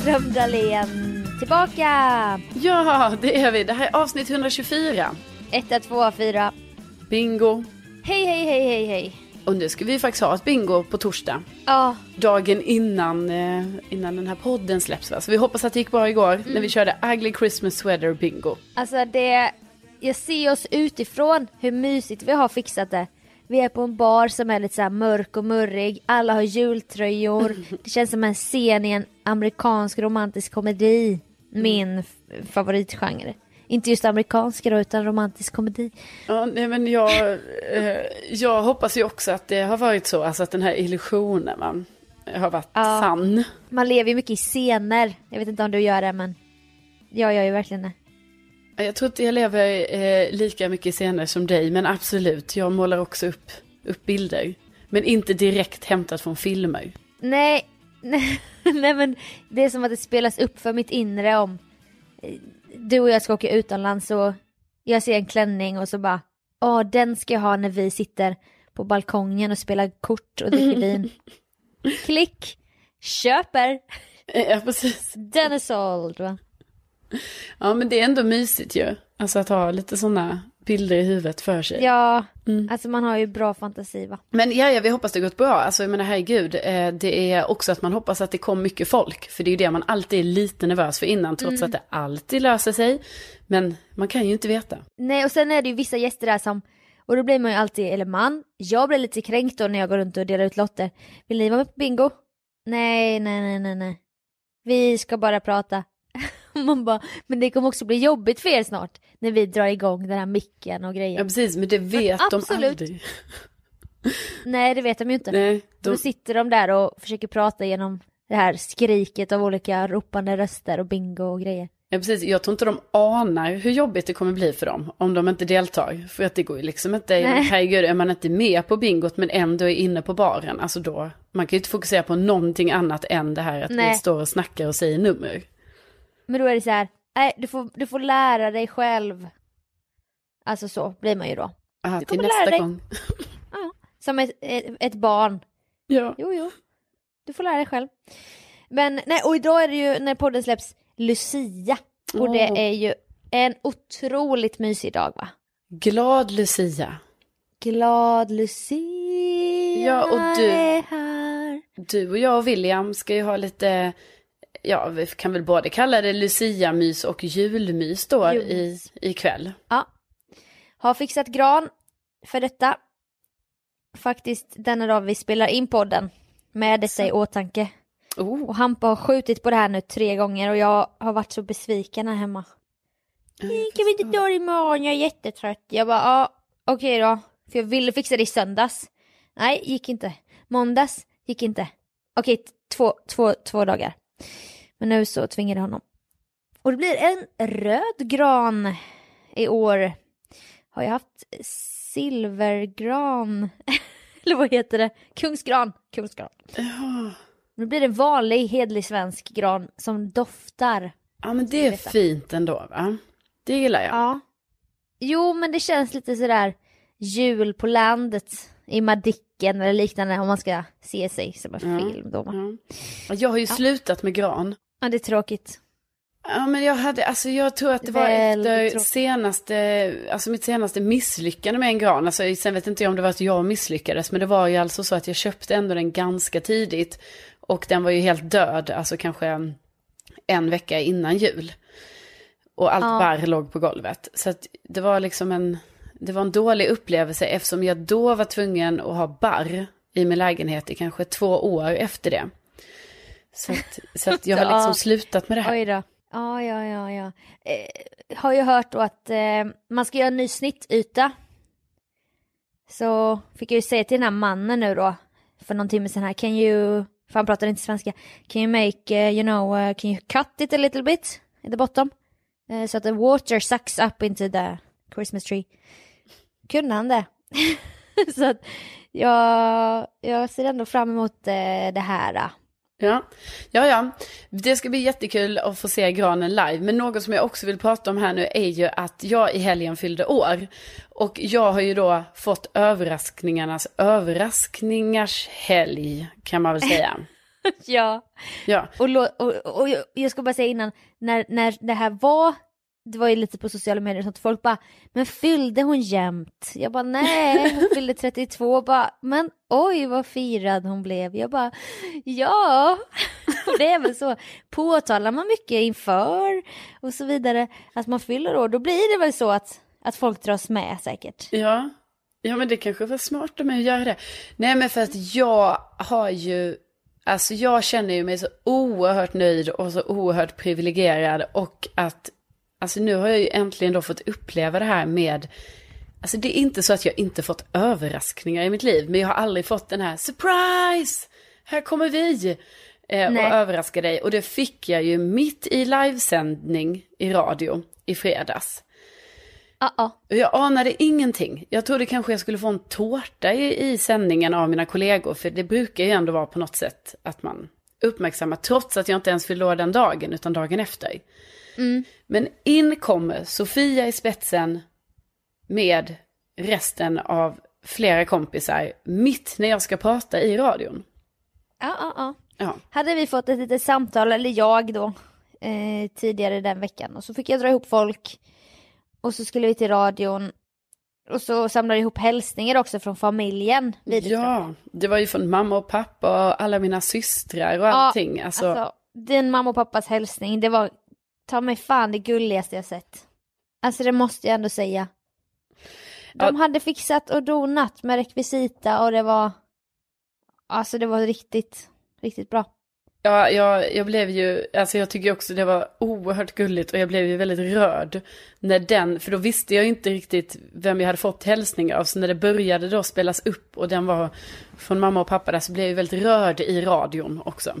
Är Widerström Dahlén tillbaka! Ja, det är vi. Det här är avsnitt 124. 1, 2, 4. Bingo. Hej, hej, hej, hej, hej. Och nu ska vi faktiskt ha ett bingo på torsdag. Ja, Dagen innan, eh, innan den här podden släpps. Va? Så vi hoppas att det gick bra igår när vi körde Ugly Christmas Sweater Bingo. alltså det... Jag ser oss utifrån hur mysigt vi har fixat det. Vi är på en bar som är lite så mörk och murrig. Alla har jultröjor. Det känns som en scen i en amerikansk romantisk komedi. Min favoritgenre. Inte just amerikansk då, utan romantisk komedi. Ja, nej, men jag, eh, jag hoppas ju också att det har varit så, alltså att den här illusionen va, har varit Ja. sann. Man lever ju mycket i scener. Jag vet inte om du gör det, men jag gör ju verkligen det. Jag tror inte jag lever eh, lika mycket scener som dig, men absolut, jag målar också upp, upp bilder. Men inte direkt hämtat från filmer. Nej, nej, nej men det är som att det spelas upp för mitt inre om eh, du och jag ska åka utomlands och jag ser en klänning och så bara Åh, den ska jag ha när vi sitter på balkongen och spelar kort och dricker vin. Klick! Köper! Ja, precis. Den är såld va? Ja, men det är ändå mysigt ju. Alltså att ha lite sådana bilder i huvudet för sig. Ja, alltså man har ju bra fantasi va? Men ja, ja, vi hoppas det gått bra. Alltså jag menar herregud, eh, det är också att man hoppas att det kom mycket folk. För det är ju det man alltid är lite nervös för innan, trots att det alltid löser sig. Men man kan ju inte veta. Nej och sen är det ju vissa gäster där som och då blir man ju alltid, eller man, jag blir lite kränkt då när jag går runt och delar ut lotter. Vill ni vara med på bingo? Nej, nej, nej, nej, nej. Vi ska bara prata. Man bara, men det kommer också bli jobbigt för er snart när vi drar igång den här micken och Ja, grejer. precis, men det vet de absolut. aldrig. Nej, det vet de ju inte. Nej, Då de, sitter de där och försöker prata genom det här skriket av olika ropande röster och bingo och grejer. ja, precis. Jag tror inte de anar hur jobbigt det kommer bli för dem om de inte deltar. För att det går ju liksom inte, Nej. herregud, är man inte med på bingot men ändå är inne på baren, alltså då, man kan ju inte fokusera på någonting annat än det här att vi Nej. står och snackar och säger nummer. Men då är det så här, nej du får, du får lära dig själv. Alltså så blir man ju då. Aha, Du till kommer lära nästa dig. gång. Som ett, ett, barn. Ja. Jo, jo. Du får lära dig själv. Men nej, och idag är det ju när podden släpps Lucia. Och det Åh. är ju en otroligt mysig dag va? Glad Lucia. Glad Lucia Ja, och du- är här. Du och jag och William ska ju ha lite ja, vi kan väl både kalla det Lucia-mys och julmys då i, Julmys. ikväll. Ja. Har fixat gran för detta. Faktiskt denna dag vi spelar in podden. Med detta i åtanke. Oh. Och Hampa har skjutit på det här nu tre gånger och jag har varit så besviken här hemma. Mm, Kan vi inte ta det imorgon? Jag är jättetrött. Jag bara, ja okej då. För jag ville fixa det i söndags. Nej, gick inte. Måndags gick inte. Okej, t- två, två, två dagar. Men nu så tvingade jag honom. Och det blir en röd gran i år. Har jag haft silvergran? Eller vad heter det? Kungsgran. Kungsgran. Ja. Nu blir det en vanlig hedlig svensk gran som doftar. ja, men det är fint ändå va? Det gillar jag. Ja. Jo, men det känns lite sådär jul på landet i Madicken eller liknande om man ska se sig som en Ja. film då. Ja. Jag har ju slutat med gran. Ja, det är tråkigt. Ja men jag hade, alltså jag tror att det var Väldigt efter tråkigt. senaste, alltså mitt senaste misslyckande med en gran. Alltså sen vet inte jag om det var att jag misslyckades, men det var ju alltså så att jag köpte ändå den ganska tidigt. Och den var ju helt död, alltså kanske en vecka innan jul. Och allt Ja. barr låg på golvet. Så att det var liksom en, det var en dålig upplevelse eftersom jag då var tvungen att ha barr i min lägenhet i kanske två år efter det. Så att, så att jag har Ja. liksom slutat med det här. Oj då. Ja, ja, ja, ja. Eh, har ju hört då att eh, man ska göra en ny snittyta. Så fick jag ju säga till den här mannen nu då, för någon timme sedan här, can you, för han pratar inte svenska, can you make, eh, you know, uh, can you cut it a little bit at the bottom? Eh, så att the water sucks up into the Christmas tree. Det? så att jag, jag ser ändå fram emot eh, det här. eh. Ja. ja, ja. Det ska bli jättekul att få se granen live. Men något som jag också vill prata om här nu är ju att jag i helgen fyllde år. Och jag har ju då fått överraskningarnas överraskningars helg, kan man väl säga. Ja. Ja, Och, och, och jag- jag ska bara säga innan, när, när det här var, det var ju lite på sociala medier och sånt, folk bara, men fyllde hon jämt? Jag bara, nej, hon fyllde 32, bara, men oj vad firad hon blev. Jag bara, ja, det är väl så, påtalar man mycket inför och så vidare, att man fyller år, då blir det väl så att, att folk dras med säkert. ja. Ja, men det kanske var smart av mig att göra det. Nej, men för att jag har ju, alltså jag känner ju mig så oerhört nöjd och så oerhört privilegierad och att, alltså nu har jag ju äntligen då fått uppleva det här med, alltså det är inte så att jag inte fått överraskningar i mitt liv, men jag har aldrig fått den här surprise, här kommer vi eh, och Nej. överraska dig. Och det fick jag ju mitt i livesändning i radio i fredags. Och Jag anade ingenting. Jag trodde kanske jag skulle få en tårta i, i sändningen av mina kollegor. För det brukar ju ändå vara på något sätt att man uppmärksammar. Trots att jag inte ens fyllde år den dagen, utan dagen efter. Men in kommer Sofia i spetsen med resten av flera kompisar. Mitt när jag ska prata i radion. ja, ja, ja. Ja, hade vi fått ett litet samtal, eller jag då, eh, tidigare den veckan. Och så fick jag dra ihop folk. Och så skulle vi till radion. Och så samlade jag ihop hälsningar också från familjen. Ja det var ju från mamma och pappa och alla mina systrar och Ja, allting. Alltså, Alltså, din mamma och pappas hälsning, det var ta mig fan det gulligaste jag sett. Alltså det måste jag ändå säga. De Ja. hade fixat och donat med rekvisita och det var... Alltså det var riktigt, riktigt bra. Ja, jag, jag blev ju, alltså jag tycker också det var oerhört gulligt och jag blev ju väldigt rörd när den, för då visste jag inte riktigt vem jag hade fått hälsningar av, så när det började då spelas upp och den var från mamma och pappa där så blev jag väldigt rörd i radion också.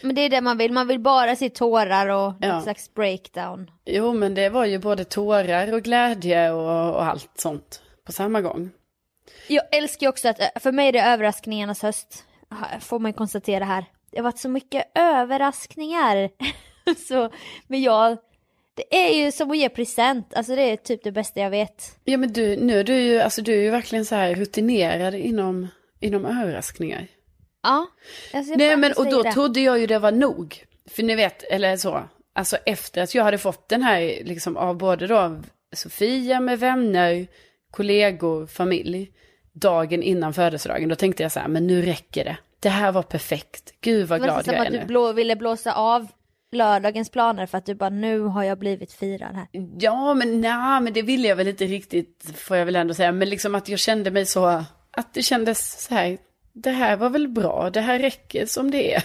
Men det är det man vill, man vill bara se tårar och Ja. någon slags breakdown. Jo, men det var ju både tårar och glädje och, och allt sånt på samma gång. Jag älskar ju också att, för mig är det överraskningarnas höst, får man ju konstatera här. Det har varit så mycket överraskningar. så, men jag, det är ju som att ge present, alltså det är typ det bästa jag vet. Ja, men du, nu är du ju, alltså du är ju verkligen så här rutinerad inom, inom överraskningar. Ja. Alltså jag Nej men och då det. trodde jag ju det var nog. För ni vet, eller så, alltså efter att jag hade fått den här liksom av både då Sofia med vänner, kollegor, familj, dagen innan födelsedagen, då tänkte jag så här, men nu räcker det. det här var perfekt. Gud vad Det var glad nästan jag som är att nu. du blå, ville blåsa av lördagens planer för att du bara nu har jag blivit firad här. Ja, men nej, men det ville jag väl inte riktigt, får jag väl ändå säga. Men liksom att jag kände mig så, att det kändes så här, det här var väl bra, det här räcker som det är.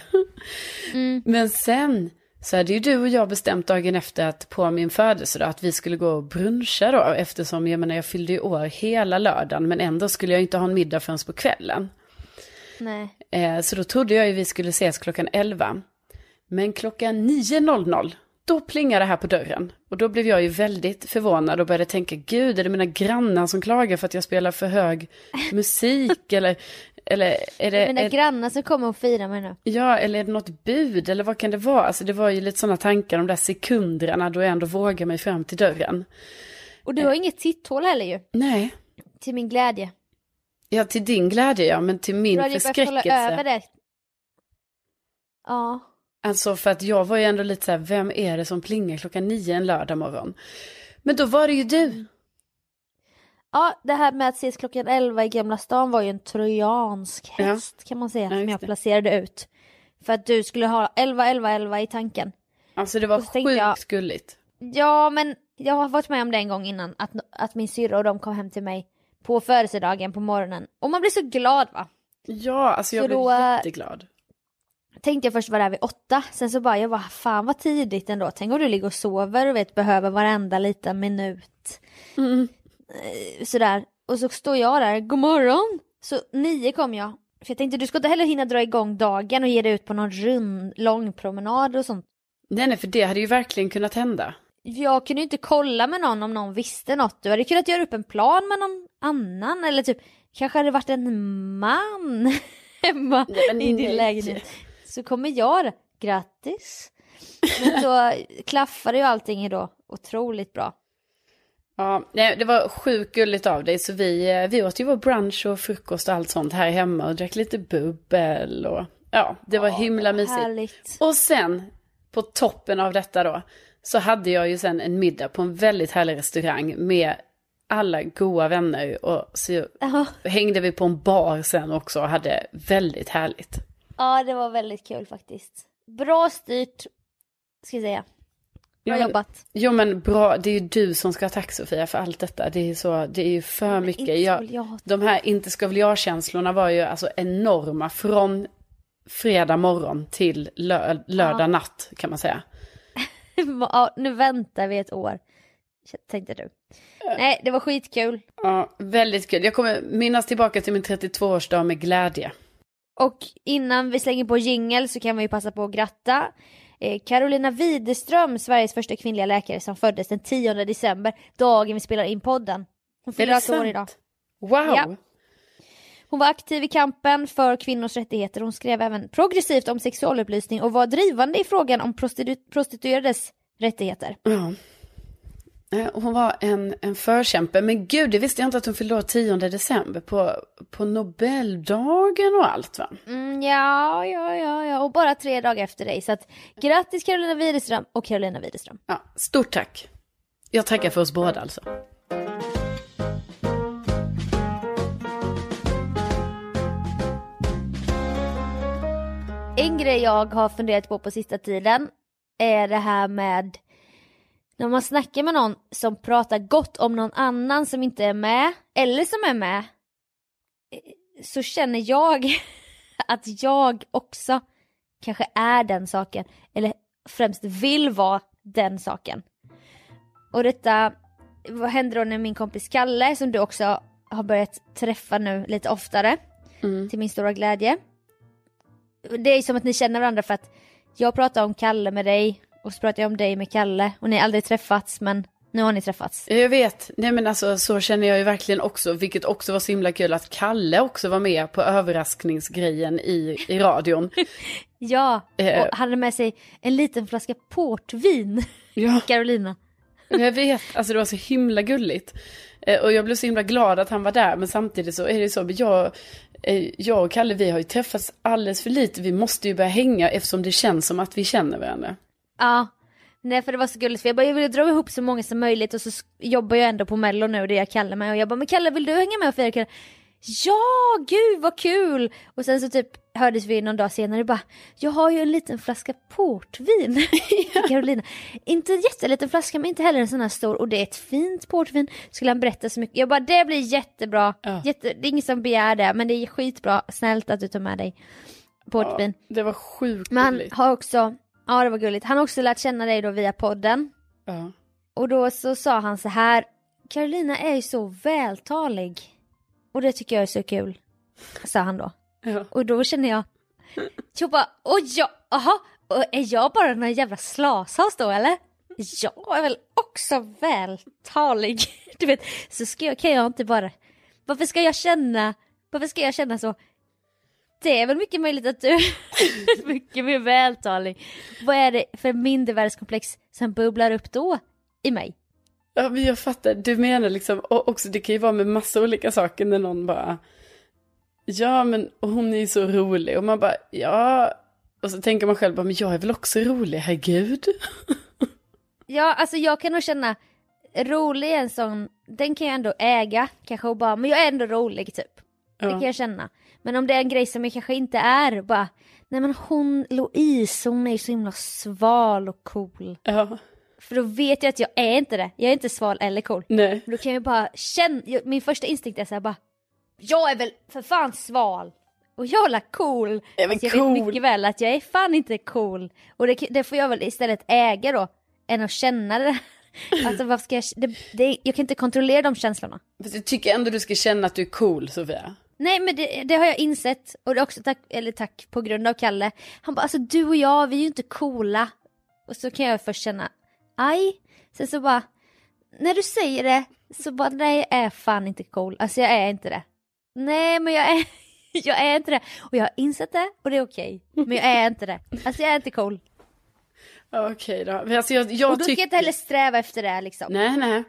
Men sen så hade ju du och jag bestämt dagen efter att på min födelsedag att vi skulle gå och bruncha då, eftersom jag menar jag fyllde ju år hela lördagen, men ändå skulle jag inte ha en middag förrän på kvällen. Nej. Eh, så då trodde jag ju vi skulle ses klockan 11. Men klockan 9.00, då plingade det här på dörren. Och då blev jag ju väldigt förvånad och började tänka, gud, är det mina grannar som klagar för att jag spelar för hög musik? eller, eller är det... Mina är, grannar som kommer och firar mig nu. ja, eller är det något bud? Eller vad kan det vara? Alltså det var ju lite sådana tankar, de där sekunderna då jag ändå vågar mig fram till dörren. Och du har inget titthål heller ju. Nej, Till min glädje. ja till din glädje ja, men till min Du ju behövt hålla över förskräckelse. det. Ja. Alltså för att jag var ju ändå lite så här, vem är det som plingar klockan nio en lördag morgon? Men då var det ju du. Ja, det här med att ses klockan 11 i Gamla stan var ju en trojansk Ja. häst kan man säga Ja, som jag placerade ut. För att du skulle ha 11, 11, 11 i tanken. Alltså det var sjukt jag- gulligt. Ja, men jag har varit med om det en gång innan att, att min syrra och de kom hem till mig på födelsedagen på morgonen. Och man blir så glad va? Ja, alltså jag Så blev då, äh, jätteglad. Tänkte jag först vara där vid åtta, sen så bara jag bara fan vad tidigt ändå. Tänk om du ligger och sover och vet behöver varenda liten minut. Mm. Eh, Sådär. Och så står jag där, god morgon. Så nio kom jag. För jag tänkte du ska inte heller hinna dra igång dagen och ge dig ut på någon rund, lång promenad och sånt. Nej, nej, för det hade ju verkligen kunnat hända. Jag kunde ju inte kolla med någon om någon visste något. Du hade kunnat göra upp en plan med någon annan eller typ kanske hade det varit en man hemma Nej, i din nej. lägenhet. Så kommer jag. Grattis! Men så klaffade ju allting då otroligt bra. Ja, nej, det var sjukt gulligt av dig. Så vi, eh, vi åt ju vår brunch och frukost och allt sånt här hemma och drack lite bubbel och ja, det var himla mysigt. Härligt. Och sen, på toppen av detta då, så hade jag ju sen en middag på en väldigt härlig restaurang med alla goa vänner och så Ja. hängde vi på en bar sen också och hade väldigt härligt. Ja, det var väldigt kul faktiskt. Bra styrt, ska jag säga. Bra Ja, men- jobbat. Jo men bra, det är ju du som ska ha tack Sofia för allt detta. Det är, så, det är ju för mycket. inte ska Jag, de här inte ska väl jag-känslorna var ju alltså enorma från fredag morgon till lö, lördag natt kan man säga. Ja, nu väntar vi ett år. Tänkte du. Nej, det var skitkul. Ja, väldigt kul. Jag kommer minnas tillbaka till min 32-årsdag med glädje. Och innan vi slänger på jingel så kan vi ju passa på att gratta Carolina Widerström, Sveriges första kvinnliga läkare som föddes den 10 december, dagen vi spelar in podden. Hon fyller alltså år idag. Wow! Ja. Hon var aktiv i kampen för kvinnors rättigheter. Hon skrev även progressivt om sexualupplysning och var drivande i frågan om prostitu- prostituerades rättigheter. Ja. Nej, Hon var en, en förkämpe, men gud, det visste jag inte att hon fyllde år 10 december på, på Nobeldagen och allt va? Mm, ja, ja, ja, ja, och bara tre dagar efter dig. Så att grattis Carolina Widerström och Carolina Widerström. Ja, stort tack. Jag tackar för oss båda alltså. En grej jag har funderat på på sista tiden är det här med när man snackar med någon som pratar gott om någon annan som inte är med, eller som är med, eh, så känner jag att jag också kanske är den saken, eller främst vill vara den saken. Och detta vad händer då när min kompis Kalle, som du också har börjat träffa nu lite oftare, till min stora glädje. Det är som att ni känner varandra för att jag pratar om Kalle med dig och så pratar jag om dig med Kalle och ni har aldrig träffats men nu har ni träffats. Jag vet, nej men alltså så känner jag ju verkligen också, vilket också var så himla kul att Kalle också var med på överraskningsgrejen i, i radion. Ja, Eh. och hade med sig en liten flaska portvin, Ja, Carolina. jag vet, alltså det var så himla gulligt. Eh, Och jag blev så himla glad att han var där, men samtidigt så är det så, jag, eh, jag och Kalle vi har ju träffats alldeles för lite, vi måste ju börja hänga eftersom det känns som att vi känner varandra. Ja, nej för det var så gulligt för jag bara jag ville dra ihop så många som möjligt och så jobbar jag ändå på mello nu det jag kallar mig och jag bara men Kalle vill du hänga med och fira kväll? ja gud vad kul! Och sen så typ hördes vi någon dag senare bara, jag har ju en liten flaska portvin till Carolina. Inte en jätteliten flaska men inte heller en sån här stor och det är ett fint portvin. Skulle han berätta så mycket, jag bara det blir jättebra. Ja. Jätte, det är ingen som begär det men det är skitbra, snällt att du tar med dig portvin. Ja, det var sjukt Men han har också, ja det var gulligt, han har också lärt känna dig då via podden. Ja. Och då så sa han så här, Carolina är ju så vältalig. Och det tycker jag är så kul. Sa han då. Ja. Och då känner jag, jag bara, aha, och är jag bara någon jävla slashas då eller? Jag är väl också vältalig. Du vet, så ska jag, kan jag inte bara, varför ska jag känna, varför ska jag känna så? Det är väl mycket möjligt att du är mycket mer vältalig. Vad är det för mindervärdeskomplex som bubblar upp då i mig? Ja, men jag fattar. Du menar liksom, och också det kan ju vara med massa olika saker när någon bara, ja men hon är ju så rolig och man bara, ja, och så tänker man själv bara, men jag är väl också rolig, herregud. Ja, alltså jag kan nog känna, rolig är en sån, den kan jag ändå äga kanske och bara, men jag är ändå rolig typ. Det kan Ja. jag känna. Men om det är en grej som jag kanske inte är, bara, nej men hon, Louise, hon är ju så himla sval och cool. Ja, För då vet jag att jag är inte det, jag är inte sval eller cool. nej. Då kan jag bara känna, min första instinkt är så här bara, jag är väl för fan sval. Och jag är cool. Väl Alltså, jag cool. vet mycket väl att jag är fan inte cool. Och det, det får jag väl istället äga då, än att känna det. Alltså vad ska jag, det, det, jag kan inte kontrollera de känslorna. Fast jag tycker ändå du ska känna att du är cool, Sofia. Nej men det, det har jag insett och det är också tack, eller tack på grund av Kalle. Han bara alltså du och jag vi är ju inte coola. Och så kan jag först känna aj. Sen så bara när du säger det så bara nej jag är fan inte cool. Alltså jag är inte det. Nej men jag är, jag är inte det. Och jag har insett det och det är okej. Men jag är inte det. Alltså jag är inte cool. Okej då. Men Alltså jag, jag och då ska jag inte heller sträva efter det liksom. Nej, nej.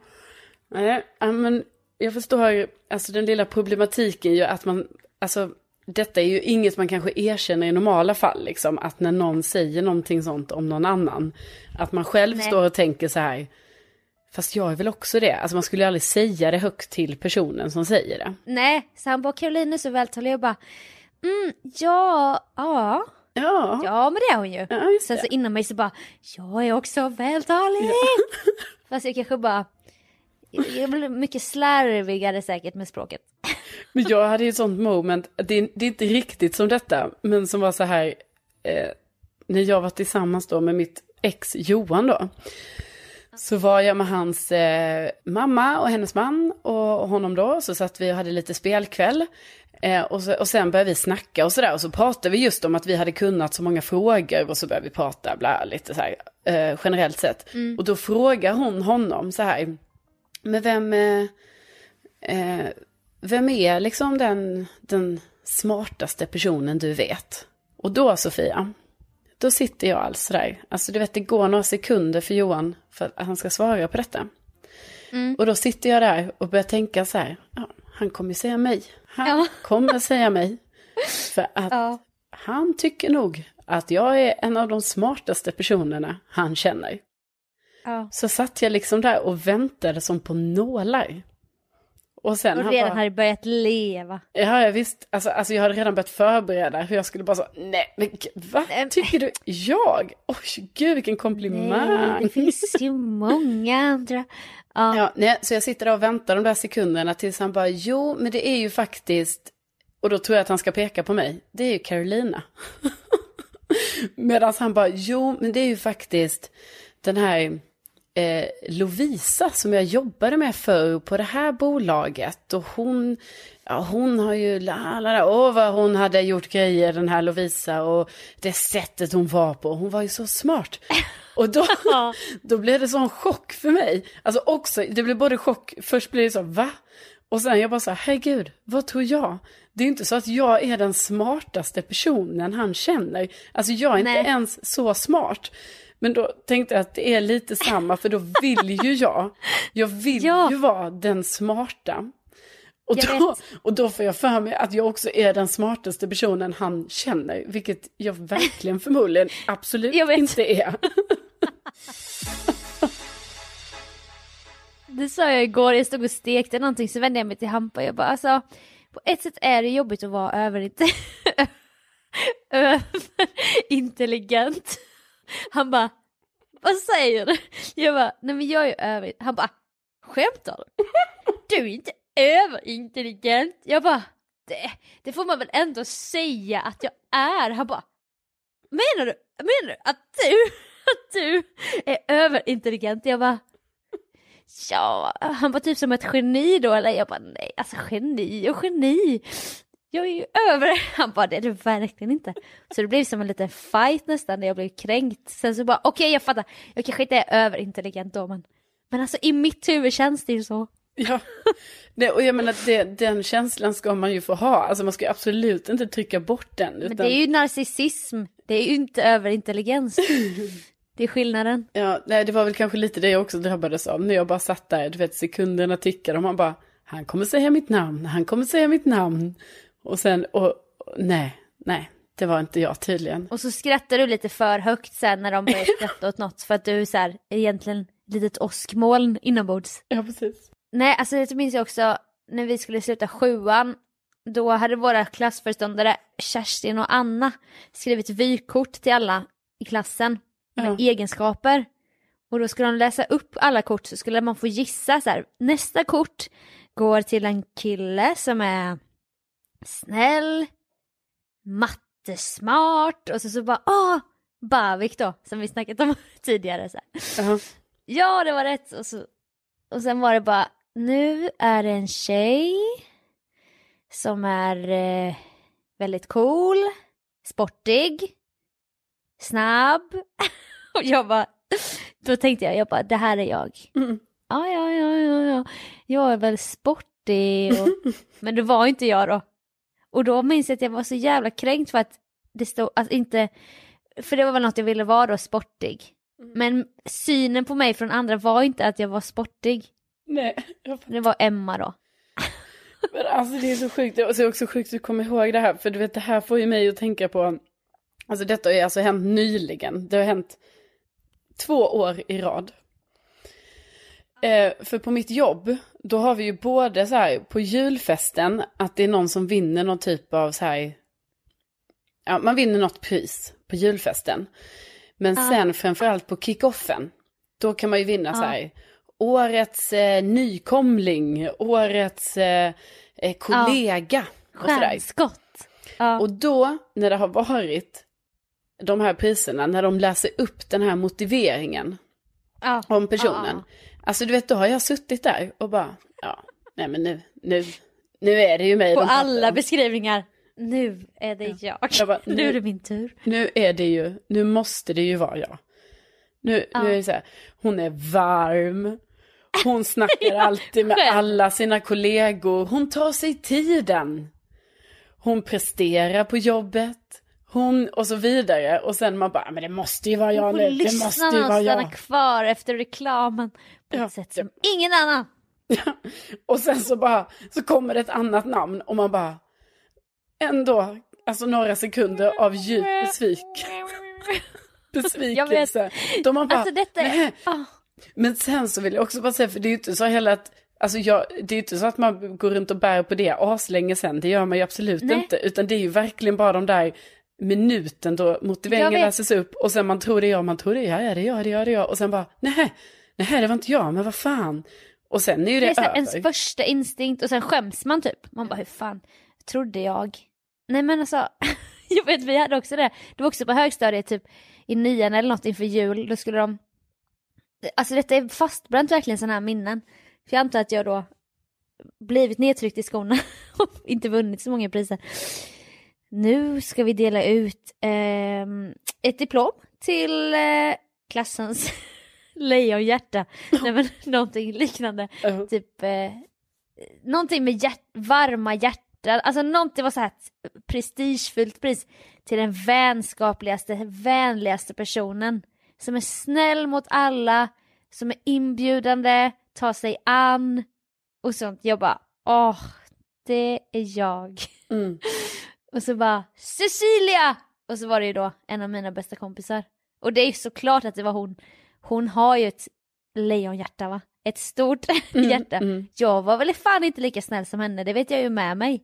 Nej, men jag förstår, alltså den lilla problematiken ju att man, alltså detta är ju inget man kanske erkänner i normala fall, liksom, att när någon säger någonting sånt om någon annan, att man själv Nej. står och tänker så här, fast jag är väl också det, alltså man skulle ju aldrig säga det högt till personen som säger det. Nej, så han bara Caroline är så vältalig. Jag bara mm, ja, ja. Ja, Ja men det är hon ju. Ja, Sen så inom mig så bara, jag är också vältalig. Fast jag kanske bara, jag blir mycket slarvigare säkert med språket. men jag hade ju ett sånt moment, det är, det är inte riktigt som detta, men som var så här, eh, när jag var tillsammans då med mitt ex Johan då. Så var jag med hans eh, mamma och hennes man och honom då. Så satt vi och hade lite spelkväll. Eh, och, så, och sen började vi snacka och sådär. Och så pratade vi just om att vi hade kunnat så många frågor. Och så började vi prata bla, lite så här eh, generellt sett. Och då frågar hon honom så här. Men vem, eh, eh, vem är liksom den, den smartaste personen du vet? Och då Sofia, då sitter jag alltså där. Alltså du vet det går några sekunder för Johan för att han ska svara på detta. Och då sitter jag där och börjar tänka så här, ja, han kommer säga mig. Han Ja. kommer säga mig. För att Ja. han tycker nog att jag är en av de smartaste personerna han känner. Ja. Så satt jag liksom där och väntade som på nålar. Och sen Och redan bara, hade börjat leva. Ja, jag visst. Alltså, alltså jag hade redan börjat förbereda hur jag skulle bara så, nej men vad Nej, tycker du? Jag? Oj, gud vilken Nej, komplimang. det finns ju många andra. Ja. Ja, nej, så jag sitter där och väntar de där sekunderna tills han bara, jo men det är ju faktiskt, och då tror jag att han ska peka på mig, det är ju Carolina. Medan han bara, jo men det är ju faktiskt den här eh, Lovisa som jag jobbade med förr på det här bolaget. Och hon, ja, hon har ju, la, la, la, åh vad hon hade gjort grejer den här Lovisa och det sättet hon var på. Hon var ju så smart. Och då, då blev det sån chock för mig. Alltså också, det blev både chock, först blev det så, va? Och sen jag bara så här, herregud, vad tror jag? Det är inte så att jag är den smartaste personen han känner. Alltså jag är inte Nej. ens så smart. Men då tänkte jag att det är lite samma, för då vill ju jag, jag vill Ja. ju vara den smarta. Och då, och då får jag för mig att jag också är den smartaste personen han känner, vilket jag verkligen förmodligen absolut inte är. Det sa jag igår, jag stod och stekte någonting så vände jag mig till Hampa och jag bara alltså på ett sätt är det jobbigt att vara överintelligent. Han bara, vad säger du? Jag bara, nej men jag är ju över... Han bara, skämtar du? Du är inte överintelligent. Jag bara, det, det får man väl ändå säga att jag är. Han bara, menar du, menar du att du, att du är överintelligent? Jag bara, ja, han var typ som ett geni då eller? Jag bara, nej alltså geni och geni. Jag är ju över. Han bara, det är du verkligen inte. Så det blev som en liten fight nästan när jag blev kränkt. Sen så bara, okej okay, jag fattar, jag kanske inte är överintelligent då men, men alltså i mitt huvud känns det ju så. Ja, det, och jag menar det, den känslan ska man ju få ha. Alltså man ska absolut inte trycka bort den. Utan... Men det är ju narcissism, det är ju inte överintelligens. Det är skillnaden. Ja, nej det var väl kanske lite det jag också drabbades av. När jag bara satt där, du vet sekunderna tickade och man bara, han kommer säga mitt namn, han kommer säga mitt namn. Och sen, och, och nej, nej, det var inte jag tydligen. Och så skrattar du lite för högt sen när de börjar skratta åt något för att du är så här, egentligen litet åskmoln inombords. Ja, precis. Nej, alltså det minns jag också när vi skulle sluta sjuan. Då hade våra klassföreståndare Kerstin och Anna skrivit vykort till alla i klassen med ja. egenskaper. Och då skulle de läsa upp alla kort så skulle man få gissa så här. Nästa kort går till en kille som är snäll, mattesmart och så, så bara åh, Bavik då som vi snackat om tidigare. Så uh -huh. Ja det var rätt och, så, och sen var det bara nu är det en tjej som är eh, väldigt cool, sportig, snabb. och jag bara, då tänkte jag, jag bara, det här är jag. Mm. Ja, ja, ja, ja, ja, jag är väl sportig, och... men det var inte jag då. Och då minns jag att jag var så jävla kränkt för att det stod, att inte, för det var väl något jag ville vara då, sportig. Mm. Men synen på mig från andra var inte att jag var sportig. Nej. Det var Emma då. Men alltså det är så sjukt, det är också sjukt att du kommer ihåg det här, för du vet det här får ju mig att tänka på, alltså detta har ju alltså hänt nyligen, det har hänt två år i rad. Eh, för på mitt jobb, då har vi ju både så här på julfesten att det är någon som vinner någon typ av så här, ja man vinner något pris på julfesten. Men ah. sen framförallt på kickoffen, då kan man ju vinna ah. så här, årets eh, nykomling, årets eh, eh kollega. Ah. Stjärnskott. Ah. Och då, när det har varit de här priserna, när de läser upp den här motiveringen om personen. Alltså du vet, då har jag suttit där och bara, ja, nej men nu, nu, nu är det ju mig. På alla beskrivningar, nu är det jag. jag bara, nu, nu, är det min tur. Nu är det ju, nu måste det ju vara jag. Nu, ja. nu är det så här, hon är varm, hon snackar alltid med alla sina kollegor, hon tar sig tiden. Hon presterar på jobbet, hon och så vidare. Och sen man bara, men det måste ju vara jag nu, det måste ju vara jag. kvar efter reklamen på ja, ett sätt som ja. ingen annan. Ja. Och sen så bara, så kommer det ett annat namn och man bara, ändå, alltså några sekunder av djup besvik. besvikelse. Då man bara, alltså detta är... Oh. Men sen så vill jag också bara säga, för det är ju inte så heller att Alltså jag, det är ju inte så att man går runt och bär på det aslänge sen, det gör man ju absolut Nej. inte. Utan det är ju verkligen bara de där minuten då motiveringen läses upp och sen man tror det är jag, man tror det är jag, ja, det är jag, det är jag, det är jag. Och sen bara, nej, nej det var inte jag, men vad fan. Och sen är ju det, det är över. ens första instinkt och sen skäms man typ. Man bara, hur fan trodde jag? Nej men alltså, jag vet vi hade också det. Det var också på högstadiet typ i nian eller något inför jul. Då skulle de, alltså detta är fastbränt verkligen sådana här minnen. För jag antar att jag då blivit nedtryckt i skorna och inte vunnit så många priser. Nu ska vi dela ut eh, ett diplom till eh, klassens lejonhjärta. Nej men någonting liknande. Uh -huh. Typ eh, någonting med hjärt varma hjärtan. Alltså någonting var så här prestigefyllt pris till den vänskapligaste, vänligaste personen. Som är snäll mot alla, som är inbjudande, tar sig an och sånt. Jag bara, åh, det är jag. Mm. och så bara, Cecilia! Och så var det ju då en av mina bästa kompisar. Och det är ju såklart att det var hon. Hon har ju ett lejonhjärta va? Ett stort mm, hjärta. Mm. Jag var väl fan inte lika snäll som henne, det vet jag ju med mig.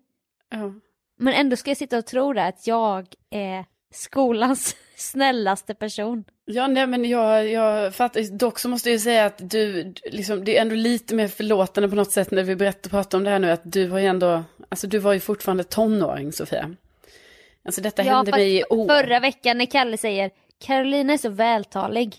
Ja. Men ändå ska jag sitta och tro det, att jag är skolans snällaste person. Ja, nej men jag, jag fattar. Dock så måste jag ju säga att du, liksom, det är ändå lite mer förlåtande på något sätt när vi berättar, pratar om det här nu, att du har ju ändå, alltså du var ju fortfarande tonåring Sofia. Alltså detta Ja, hände mig i år. Förra veckan när Kalle säger Carolina är så vältalig,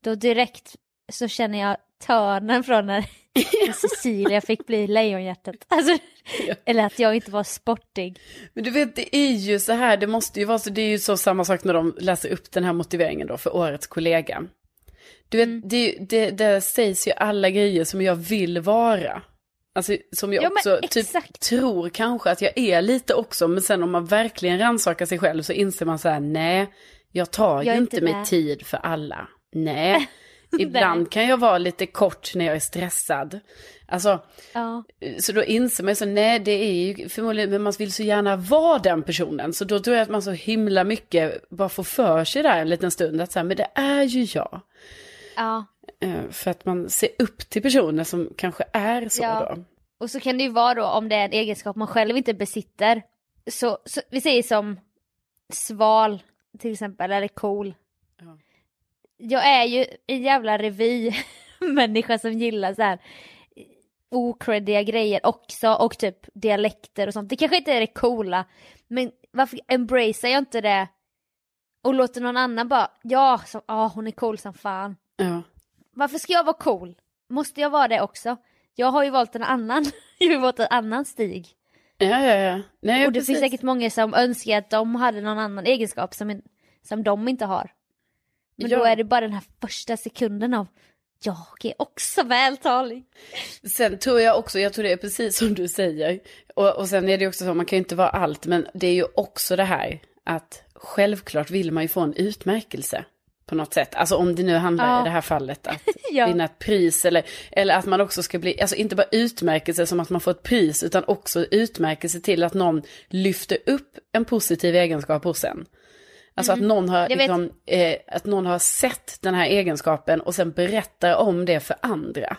då direkt så känner jag törnen från när Cecilia fick bli lejonhjärtat. Alltså, Ja. Eller att jag inte var sportig. Men du vet, det är ju så här, det måste ju vara så, det är ju så samma sak när de läser upp den här motiveringen då för årets kollega. Du vet, Mm. det, det, det sägs ju alla grejer som jag vill vara. Alltså som jag Ja, också typ exakt. tror kanske att jag är lite också, men sen om man verkligen rannsakar sig själv så inser man så här, nej, jag tar Jag ju inte mig tid för alla. Nej, ibland kan jag vara lite kort när jag är stressad. Alltså, Ja. så då inser man ju så, nej det är ju förmodligen, men man vill så gärna vara den personen. Så då tror jag att man så himla mycket bara får för sig där en liten stund, att så här, men det är ju jag. ja. Eh, För att man ser upp till personer som kanske är så Ja. då. Och så kan det ju vara då om det är en egenskap man själv inte besitter. Så, så vi säger som sval till exempel, eller cool. Ja. Jag är ju en jävla revy-människa som gillar så här okreddiga grejer också och typ dialekter och sånt. Det kanske inte är det coola, men varför embracear jag inte det och låter någon annan bara, ja, så, ah, hon är cool som fan. Ja. Varför ska jag vara cool? Måste jag vara det också? Jag har ju valt en annan, jag har valt en annan stig. Ja, ja, ja. Nej, och det precis. finns säkert många som önskar att de hade någon annan egenskap som, som de inte har. Men då Ja. är det bara den här första sekunden av jag är också vältalig. Sen tror jag också, jag tror det är precis som du säger. Och, och sen är det också så, man kan ju inte vara allt, men det är ju också det här att självklart vill man ju få en utmärkelse på något sätt. Alltså om det nu handlar Ja. i det här fallet att Ja. vinna ett pris eller, eller att man också ska bli, alltså inte bara utmärkelse som att man får ett pris, utan också utmärkelse till att någon lyfter upp en positiv egenskap hos en. Alltså att, någon har, Mm. Liksom, eh, att någon har sett den här egenskapen och sen berättar om det för andra.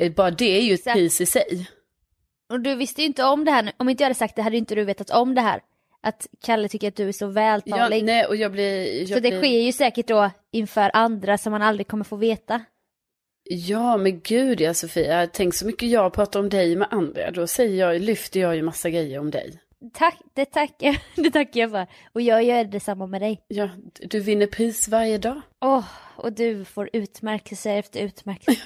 Eh, Bara det är ju ett pris i sig. Och du visste ju inte om det här, om inte jag hade sagt det hade inte du vetat om det här. Att Kalle tycker att du är så Ja, vältalig. nej, och jag blir... Jag så det blir, sker ju säkert då inför andra som man aldrig kommer få veta. Ja, men gud ja Sofia. Tänk så mycket jag pratar om dig med andra. Då säger jag, lyfter jag ju massa grejer om dig. Tack, det tackar, det tackar jag för. Och jag gör detsamma med dig. Ja, du vinner pris varje dag. Åh, och du får utmärkelse efter utmärkelse.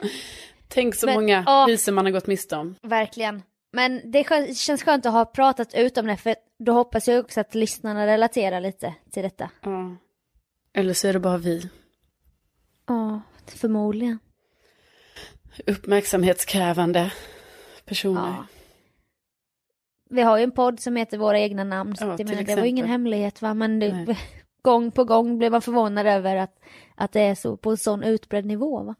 Tänk så Men, många åh. priser man har gått miste om. Verkligen. Men det känns skönt att ha pratat ut om det för då hoppas jag också att lyssnarna relaterar lite till detta. Ja. Eller så är det bara vi. Ja, förmodligen. Uppmärksamhetskrävande personer. Ja. Vi har ju en podd som heter Våra egna namn, så Ja, jag menar, det var ju ingen hemlighet va, men det, gång på gång blev man förvånad över att, att det är så på en sån utbredd nivå va.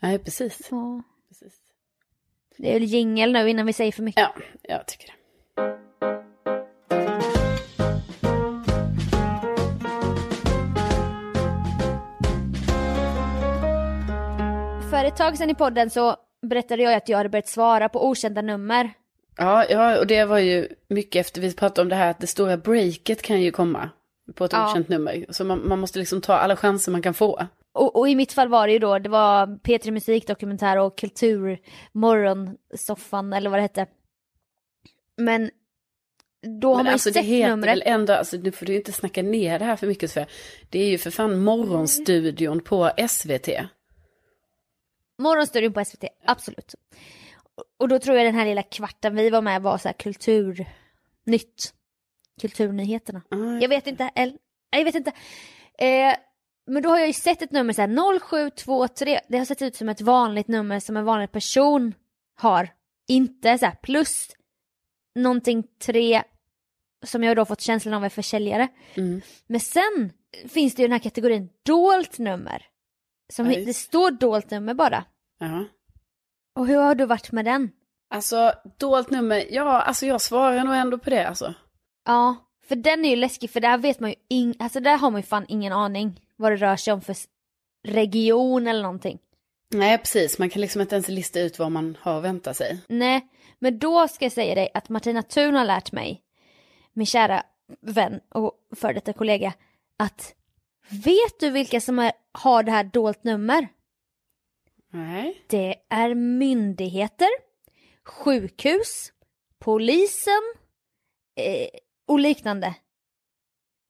Nej, precis. Ja. precis. Det är väl jingel nu innan vi säger för mycket. Ja, jag tycker det. För ett tag sedan i podden så berättade jag att jag hade börjat svara på okända nummer. Ja, ja, och det var ju mycket efter vi pratade om det här att det stora breaket kan ju komma på ett Ja. okänt nummer. Så man, man måste liksom ta alla chanser man kan få. Och, och i mitt fall var det ju då, det var P3 Musikdokumentär och Kulturmorgonsoffan eller vad det hette. Men då har Men man alltså ju det sett heter numret. väl ändå, alltså nu får du inte snacka ner det här för mycket för Det är ju för fan morgonstudion på SVT. Morgonstudion på SVT, absolut. Och- då tror jag den här lilla kvarten vi var med var så här kulturnytt. Kulturnyheterna. Ah, Jag vet inte, eller, jag vet inte. Eh, men då har jag ju sett ett nummer så här 0723, det har sett ut som ett vanligt nummer som en vanlig person har. Inte så här plus någonting tre som jag då fått känslan av är försäljare. Mm. Men sen finns det ju den här kategorin dolt nummer. Som det står dolt nummer bara. Ja. Och hur har du varit med den? Alltså, dolt nummer, ja, alltså jag svarar nog ändå på det alltså. Ja, för den är ju läskig för där vet man ju ing- alltså där har man ju fan ingen aning vad det rör sig om för region eller någonting. Nej, precis. Man kan liksom inte ens lista ut vad man har att vänta sig. Nej, men då ska jag säga dig att Martina Thun har lärt mig, min kära vän och före detta kollega, att vet du vilka som är, har det här dolt nummer? Nej. Det är myndigheter, sjukhus, polisen eh, och liknande.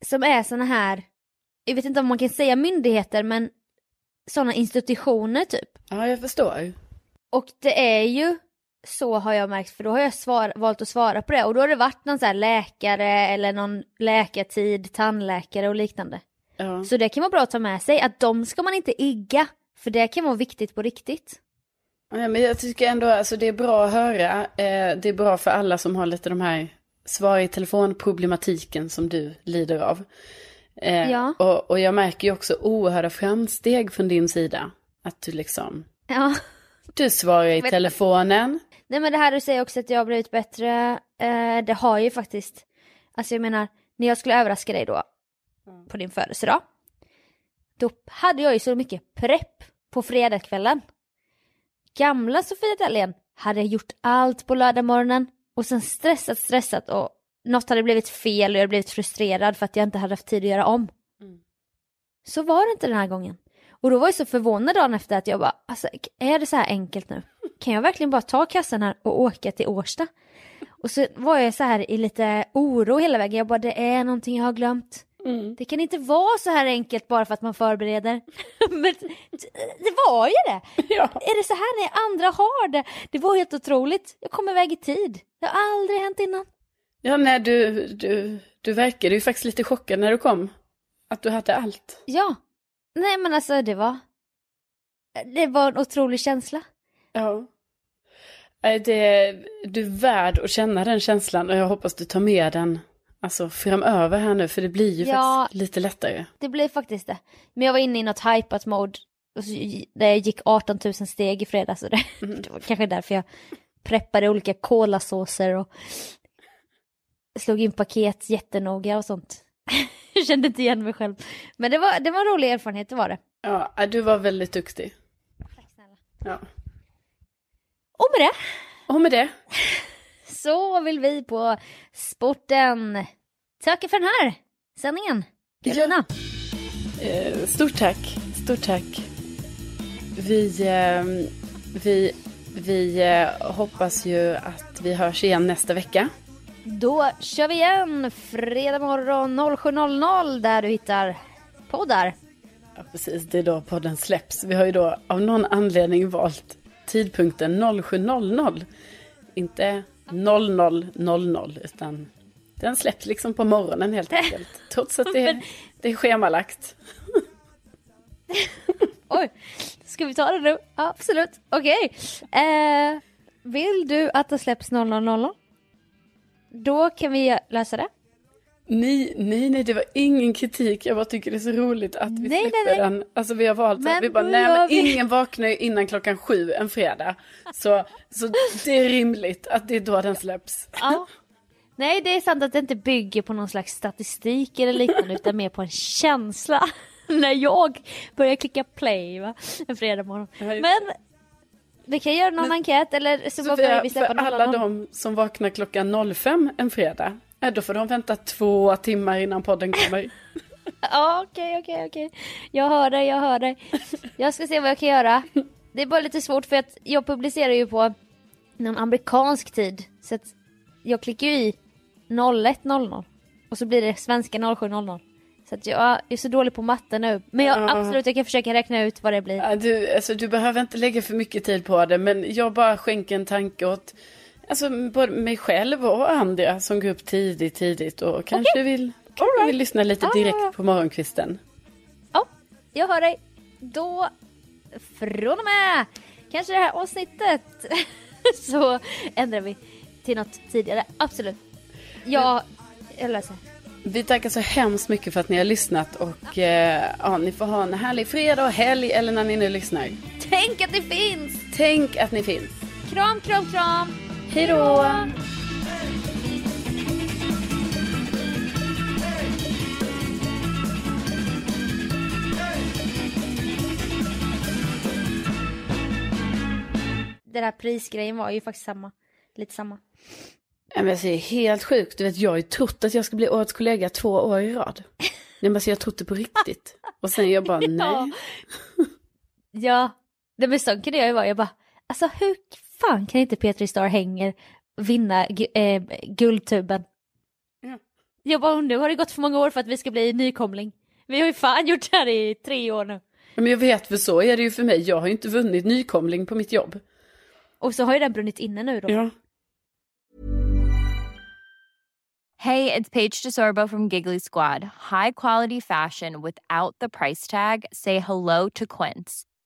Som är såna här, jag vet inte om man kan säga myndigheter, men sådana institutioner typ. Ja, jag förstår. Och det är ju så har jag märkt, för då har jag svar, valt att svara på det. Och då har det varit någon här läkare eller någon läkartid, tandläkare och liknande. Ja. Så det kan vara bra att ta med sig, att de ska man inte igga. För det kan vara viktigt på riktigt. Ja, men jag tycker ändå alltså det är bra att höra. Eh, det är bra för alla som har lite de här svar i telefon-problematiken som du lider av. Eh, Ja. och, och jag märker ju också oerhörda framsteg från din sida. Att du liksom, Ja. du svarar i Vet- telefonen. Nej men det här du säger också att jag har blivit bättre, eh, det har ju faktiskt, alltså jag menar, när jag skulle överraska dig då, på din födelsedag, då hade jag ju så mycket prepp på fredagskvällen. Gamla Sofia Dalén hade gjort allt på lördagmorgonen och sen stressat, stressat och något hade blivit fel och jag hade blivit frustrerad för att jag inte hade haft tid att göra om. Så var det inte den här gången. Och då var jag så förvånad dagen efter att jag bara, alltså är det så här enkelt nu? Kan jag verkligen bara ta kassan här och åka till Årsta? Och så var jag så här i lite oro hela vägen, jag bara det är någonting jag har glömt. Det kan inte vara så här enkelt bara för att man förbereder. Men det var ju det! Ja. Är det så här ni andra har det? Det var helt otroligt. Jag kom iväg i tid. Det har aldrig hänt innan. Ja, nej, du, du, du verkade ju faktiskt lite chockad när du kom. Att du hade allt. Ja. Nej men alltså det var... Det var en otrolig känsla. Ja. Det, du är värd att känna den känslan och jag hoppas du tar med den alltså, framöver här nu för det blir ju Ja. faktiskt lite lättare. Det blev faktiskt det. Men jag var inne i något hypat mode. Och så, där jag gick 18 000 steg i fredags. Så det, det var kanske därför jag preppade olika kolasåser och slog in paket jättenoga och sånt. jag kände inte igen mig själv. Men det var, det var en rolig erfarenhet, det var det. Ja, du var väldigt duktig. Tack snälla. Ja. Och med det Och med det, så vill vi på sporten tacka för den här sändningen. Karolina. eh, stort tack. Stort tack. Vi, eh, vi, vi eh, hoppas ju att vi hörs igen nästa vecka. Då kör vi igen fredag morgon 07.00 där du hittar poddar. Ja, precis. Det är då podden släpps. Vi har ju då av någon anledning valt tidpunkten 07.00. Inte 00.00 utan den släpps liksom på morgonen helt enkelt. Trots att det, det är schemalagt. Oj, ska vi ta det nu? Ja, absolut. Okej. Eh, vill du att det släpps 00.00? Då kan vi lösa det. Nej, nej, nej, det var ingen kritik. Jag bara tycker det är så roligt att vi Nej, nej, släpper nej. den. Alltså vi har valt Men att vi bara, nej men vi- ingen vaknar ju innan klockan sju en fredag. Så, så det är rimligt att det är då den släpps. Ja. Nej, det är sant att det inte bygger på någon slags statistik eller liknande utan mer på en känsla. När jag börjar klicka play va? en fredag morgon. Men vi kan göra någon enkät eller så bara börjar Sofia, vi släppa för någon alla annan. de som vaknar klockan 05 en fredag, ja, då får de vänta två timmar innan podden kommer. Ja, okej, okej, okej. Jag hör dig, jag hör dig. Jag ska se vad jag kan göra. Det är bara lite svårt för att jag publicerar ju på någon amerikansk tid. Så att jag klickar ju i 01.00 och så blir det svenska 07.00. Så att jag är så dålig på matte nu. Men jag, Ja. absolut, jag kan försöka räkna ut vad det blir. Ja, du, alltså, du behöver inte lägga för mycket tid på det, men jag bara skänker en tanke åt alltså, både mig själv och andra som går upp tidigt, tidigt och kanske vill, kanske vill lyssna lite Ja, ja, direkt ja. på morgonkvisten. Ja, jag hör dig. Då, från och med kanske det här avsnittet, så ändrar vi till något tidigare. Absolut. Jag, jag löser. Vi tackar så hemskt mycket för att ni har lyssnat och eh, ja, ni får ha en härlig fredag och helg eller när ni nu lyssnar. Tänk att det finns! Tänk att ni finns. Kram, kram, kram! Hej då! den här prisgrejen var ju faktiskt samma. Lite samma. Ja, men alltså, det är helt sjukt. Du vet, jag har ju trott att jag ska bli årets kollega två år i rad. Nej, men alltså, jag det på riktigt. Och sen jag bara, nej. Ja, det men så kunde jag ju vara. Jag bara, alltså hur fan kan inte Petri Star Hänger vinna gu- eh, Guldtuben? Ja. Jag bara, nu har det gått för många år för att vi ska bli nykomling. Vi har ju fan gjort det här i tre år nu. Men jag vet, för så är det ju för mig. Jag har ju inte vunnit nykomling på mitt jobb. Och så har ju den brunnit inne nu då. Ja. Hey, it's Paige DeSorbo from Giggly Squad. High quality fashion without the price tag. Say hello to Quince.